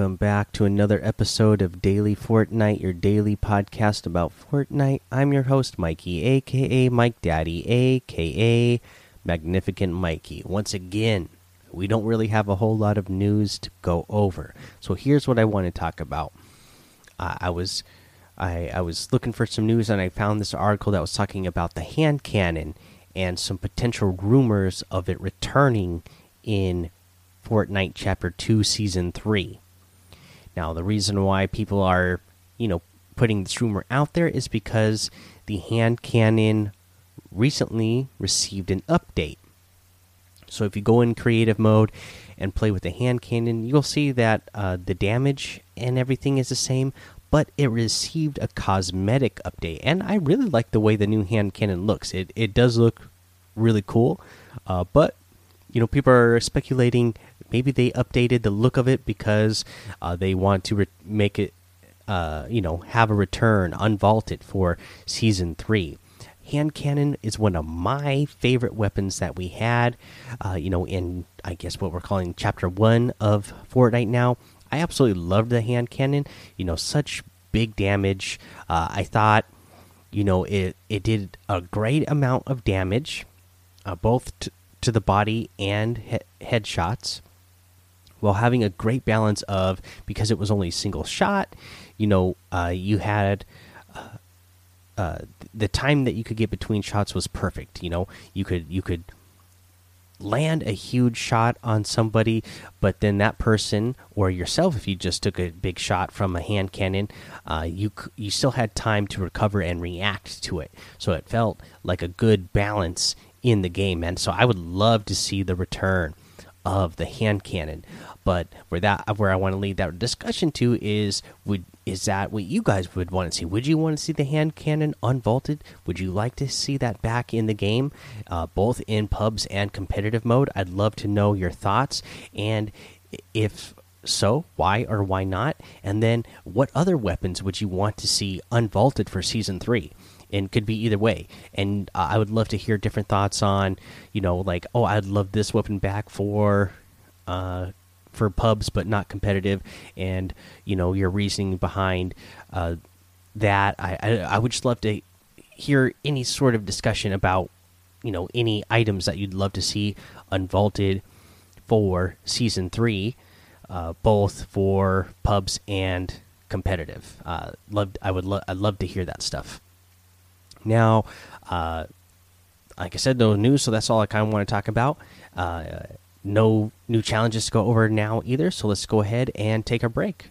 Welcome back to another episode of Daily Fortnite, your daily podcast about Fortnite. I'm your host, Mikey, aka Mike Daddy, aka Magnificent Mikey. Once again, we don't really have a whole lot of news to go over. So here's what I want to talk about. Uh, I was I, I was looking for some news and I found this article that was talking about the hand cannon and some potential rumors of it returning in Fortnite Chapter 2 Season 3. Now, the reason why people are, you know, putting this rumor out there is because the hand cannon recently received an update. So if you go in creative mode and play with the hand cannon, you'll see that uh, the damage and everything is the same, but it received a cosmetic update. And I really like the way the new hand cannon looks. It it does look really cool, uh, but you know people are speculating maybe they updated the look of it because uh, they want to make it uh, you know have a return unvaulted for season three. Hand cannon is one of my favorite weapons that we had uh, you know in i guess what we're calling chapter one of fortnite now. I absolutely loved the hand cannon you know such big damage. Uh, i thought you know it it did a great amount of damage uh, both to the body and he headshots while having a great balance of because it was only a single shot you know uh, you had uh, uh, the time that you could get between shots was perfect you know? You could you could land a huge shot on somebody but then that person or yourself if you just took a big shot from a hand cannon uh, you you still had time to recover and react to it. So it felt like a good balance in the game, and So I would love to see the return of the hand cannon. But where that where I want to lead that discussion to is would is that what you guys would want to see? Would you want to see the hand cannon unvaulted? Would you like to see that back in the game, uh, both in pubs and competitive mode? I'd love to know your thoughts and if so, why or why not? And then what other weapons would you want to see unvaulted for season three? And could be either way. And uh, I would love to hear different thoughts on, you know, like oh, I'd love this weapon back for, uh, for pubs but not competitive, and you know your reasoning behind uh, that. I, I I would just love to hear any sort of discussion about, you know, any items that you'd love to see unvaulted for season three, uh, both for pubs and competitive. Uh, loved I would lo I'd love to hear that stuff. Now, uh, like I said, no news, so that's all I kind of want to talk about. Uh, no new challenges to go over now either, so let's go ahead and take a break.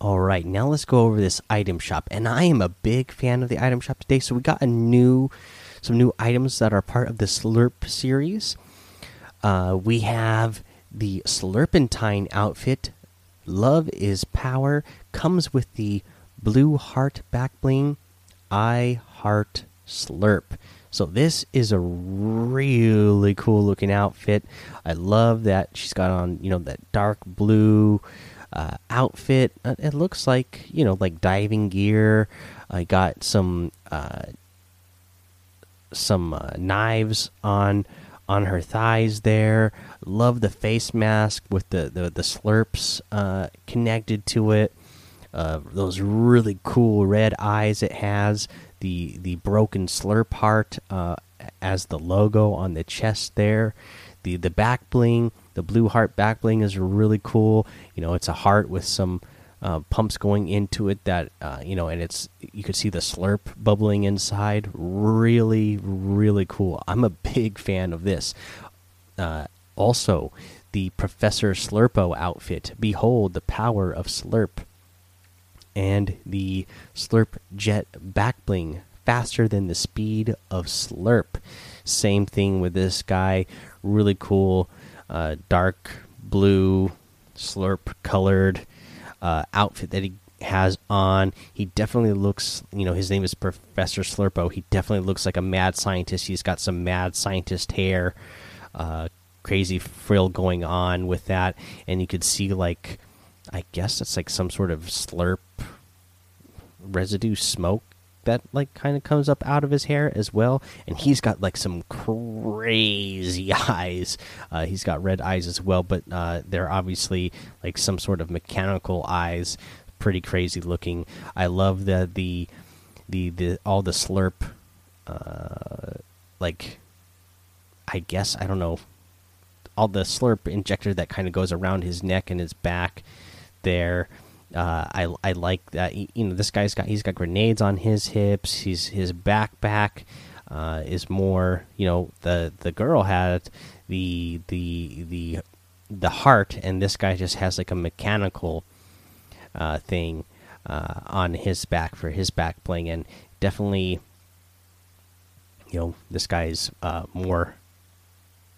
All right, now let's go over this item shop. And I am a big fan of the item shop today. So we got a new, some new items that are part of the Slurp series. Uh, we have the Slurpentine outfit. Love is power comes with the blue heart back bling. I heart Slurp. So this is a really cool looking outfit. I love that she's got on, you know, that dark blue uh, outfit. Uh, it looks like you know, like diving gear. I got some uh, some uh, knives on on her thighs there. Love the face mask with the the, the slurps uh, connected to it. Uh, those really cool red eyes it has. The the broken slurp heart as the logo on the chest there. The the back bling the blue heart back bling is really cool. You know, it's a heart with some uh, pumps going into it that uh, you know, and it's you could see the slurp bubbling inside. Really, really cool. I'm a big fan of this. Uh, also, the Professor Slurpo outfit. Behold the power of Slurp. And the Slurp Jet back bling, faster than the speed of Slurp. Same thing with this guy. Really cool uh, dark blue slurp colored uh, outfit that he has on. He definitely looks, you know, his name is Professor Slurpo. He definitely looks like a mad scientist. He's got some mad scientist hair, uh, crazy frill going on with that, and you could see like, I guess it's like some sort of slurp residue smoke that like kind of comes up out of his hair as well and he's got like some crazy eyes. Uh, he's got red eyes as well but uh, they're obviously like some sort of mechanical eyes pretty crazy looking. I love the the the, the all the slurp uh, like i guess i don't know all the slurp injector that kind of goes around his neck and his back there uh, I I like that. You know, this guy's got he's got grenades on his hips. He's his backpack uh, is more. You know, the the girl had the the the the heart, and this guy just has like a mechanical uh, thing uh, on his back for his back bling, and definitely, you know, this guy's uh, more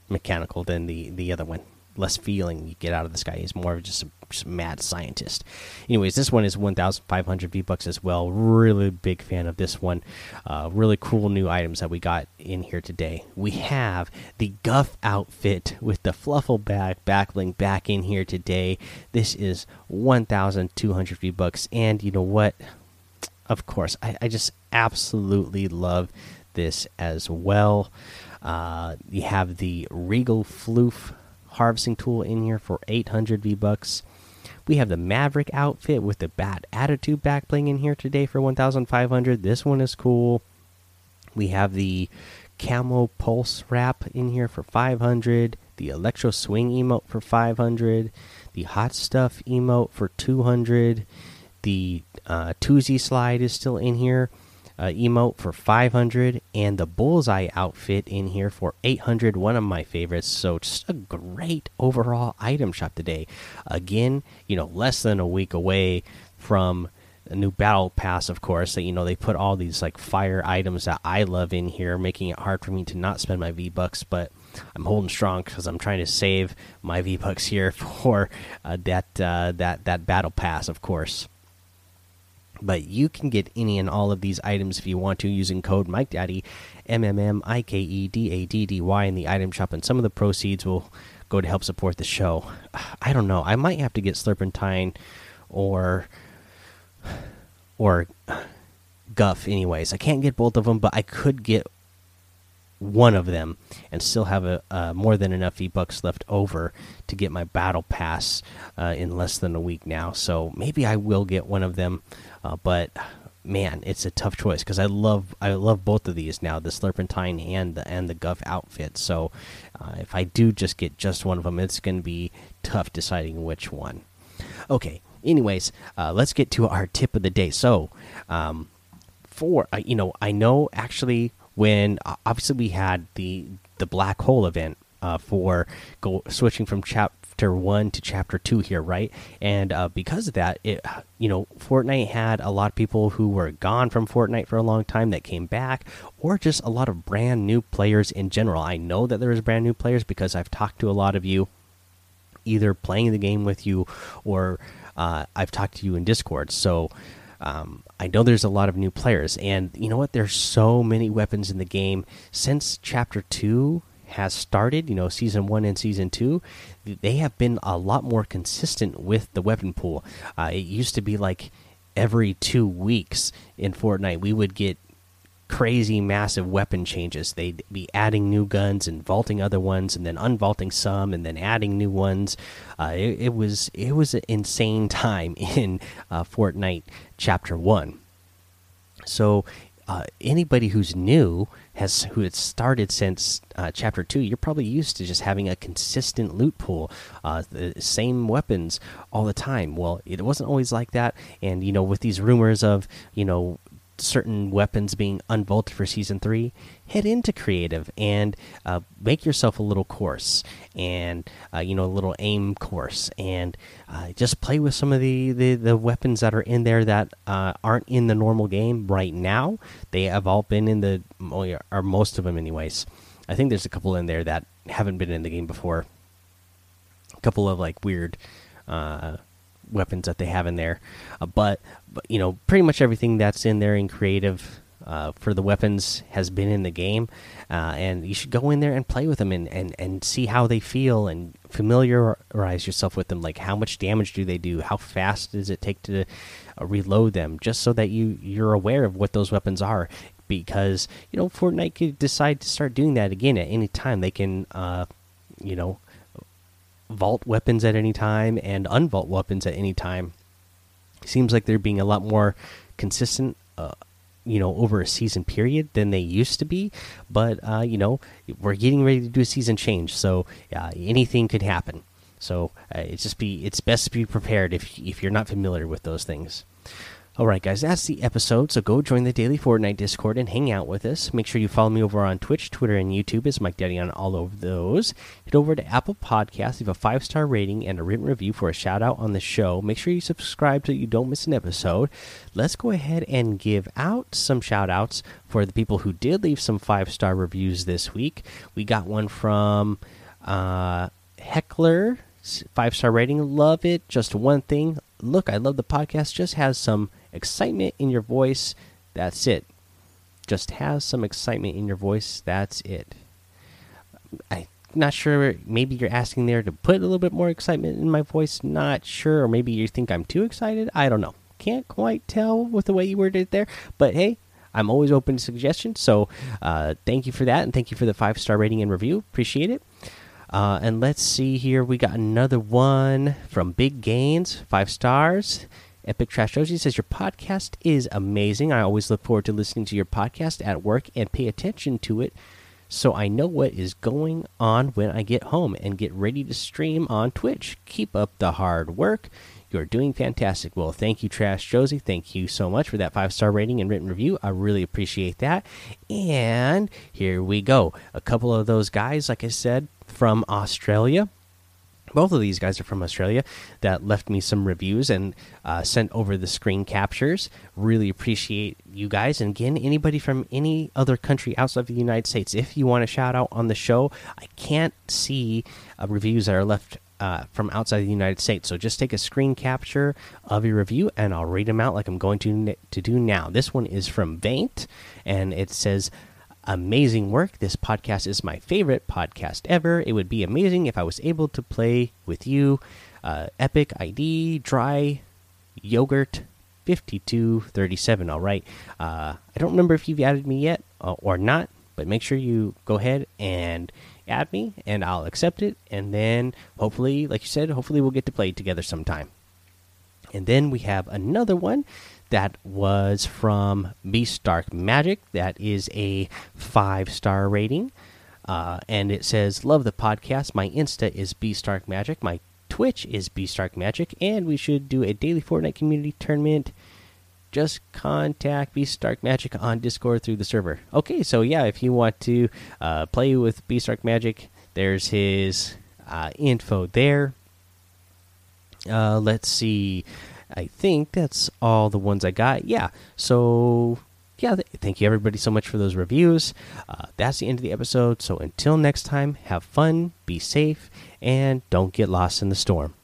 mechanical than the the other one less feeling you get out of this guy. He's more of just a, just a mad scientist. Anyways, this one is 1,500 V bucks as well. Really big fan of this one. Uh, really cool new items that we got in here today. We have the Guff outfit with the Fluffle bag back bling back in here today. This is 1,200 V bucks, and you know what? Of course, I, I just absolutely love this as well. Uh, you have the Regal Floof harvesting tool in here for 800 V bucks. We have the Maverick outfit with the Bad Attitude back bling in here today for 1,500. This one is cool. We have the Camo Pulse wrap in here for 500. The Electro Swing emote for 500. The Hot Stuff emote for 200. The uh, Toosie slide is still in here uh, emote for 500 and the bullseye outfit in here for 800 one of my favorites. So just a great overall item shop today. Again you know less than a week away from a new battle pass of course that you know they put all these like fire items that i love in here making it hard for me to not spend my v bucks but i'm holding strong because i'm trying to save my v bucks here for uh, that uh, that that battle pass of course but you can get any and all of these items if you want to using code Mike Daddy, M M M I K E D A D D Y in the item shop, and some of the proceeds will go to help support the show. I don't know. I might have to get Slurpentine or or uh, Guff. Anyways, I can't get both of them, but I could get one of them and still have a uh, more than enough V bucks left over to get my battle pass uh, in less than a week now. So maybe I will get one of them. Uh, but man, it's a tough choice because I love I love both of these now, the Slurpentine and the and the Guff outfit. So uh, if I do just get just one of them, it's going to be tough deciding which one. Okay. Anyways, uh, let's get to our tip of the day. So, um, for uh, you know, I know actually when uh, obviously we had the the black hole event uh, for go switching from chapter one to chapter two here, right? And uh, because of that, it you know Fortnite had a lot of people who were gone from Fortnite for a long time that came back, or just a lot of brand new players in general. I know that there is brand new players because I've talked to a lot of you, either playing the game with you, or uh, I've talked to you in Discord. So. Um, I know there's a lot of new players, and you know what? There's so many weapons in the game since Chapter Two has started, you know, season one and season two, they have been a lot more consistent with the weapon pool. Uh, it used to be like every two weeks in Fortnite, we would get crazy, massive weapon changes. They'd be adding new guns and vaulting other ones, and then unvaulting some, and then adding new ones. Uh, it, it, was it was an insane time in uh, Fortnite Chapter One. So uh, anybody who's new has who had started since uh, chapter two, you're probably used to just having a consistent loot pool, uh, the same weapons all the time. Well, it wasn't always like that, and you know, with these rumors of you know certain weapons being unvaulted for season three, head into creative and uh, make yourself a little course and uh, you know a little aim course and uh, just play with some of the, the, the weapons that are in there that uh, aren't in the normal game right now. They have all been in the or most of them anyways. I think there's a couple in there that haven't been in the game before. A couple of like weird uh, weapons that they have in there. Uh, but, but you know, pretty much everything that's in there in creative uh, for the weapons has been in the game, uh, and you should go in there and play with them and, and, and see how they feel and familiarize yourself with them. Like how much damage do they do? How fast does it take to uh, reload them? Just so that you you're aware of what those weapons are. Because you know Fortnite could decide to start doing that again at any time. They can, uh, you know, vault weapons at any time and unvault weapons at any time. Seems like they're being a lot more consistent, uh, you know, over a season period than they used to be. But uh, you know, we're getting ready to do a season change, so uh, anything could happen. So uh, it's just be it's best to be prepared if if you're not familiar with those things. Alright, guys, that's the episode. So go join the Daily Fortnite Discord and hang out with us. Make sure you follow me over on Twitch, Twitter, and YouTube as Mike Daddy on all of those. Head over to Apple Podcasts, leave a five star rating and a written review for a shout out on the show. Make sure you subscribe so you don't miss an episode. Let's go ahead and give out some shout outs for the people who did leave some five star reviews this week. We got one from uh, Heckler, five star rating. Love it. Just one thing. Look, I love the podcast. Just has some excitement in your voice. That's it. Just has some excitement in your voice. That's it. I'm not sure. Maybe you're asking there to put a little bit more excitement in my voice. Not sure. Or maybe you think I'm too excited. I don't know. Can't quite tell with the way you worded it there. But hey, I'm always open to suggestions. So uh, thank you for that. And thank you for the five star rating and review. Appreciate it. Uh, and let's see here. We got another one from Big Gains, five stars. Epic Trash Josie says your podcast is amazing. I always look forward to listening to your podcast at work and pay attention to it so I know what is going on when I get home and get ready to stream on Twitch. Keep up the hard work. You're doing fantastic. Well, thank you, Trash Josie. Thank you so much for that five star rating and written review. I really appreciate that. And here we go. A couple of those guys, like I said, from Australia both of these guys are from Australia that left me some reviews and uh, sent over the screen captures. Really appreciate you guys. And again, anybody from any other country outside of the United States, if you want a shout out on the show, I can't see uh, reviews that are left uh, from outside the United States. So just take a screen capture of your review and I'll read them out like I'm going to to do now. This one is from Vaint and it says amazing work. This podcast is my favorite podcast ever. It would be amazing if I was able to play with you. Uh, Epic ID Dry Yogurt 5237. All right. Uh, I don't remember if you've added me yet uh, or not, but make sure you go ahead and add me and I'll accept it. And then hopefully, like you said, hopefully we'll get to play together sometime. And then we have another one that was from Beast Dark Magic. That is a five star rating. Uh, and it says, Love the podcast. My Insta is Beast Dark Magic. My Twitch is Beast Dark Magic. And we should do a daily Fortnite community tournament. Just contact Beast Dark Magic on Discord through the server. Okay, so yeah, if you want to uh, play with Beast Dark Magic, there's his uh, info there. Uh, let's see. I think that's all the ones I got. Yeah. So, yeah, th thank you everybody so much for those reviews. Uh, that's the end of the episode. So, until next time, have fun, be safe, and don't get lost in the storm.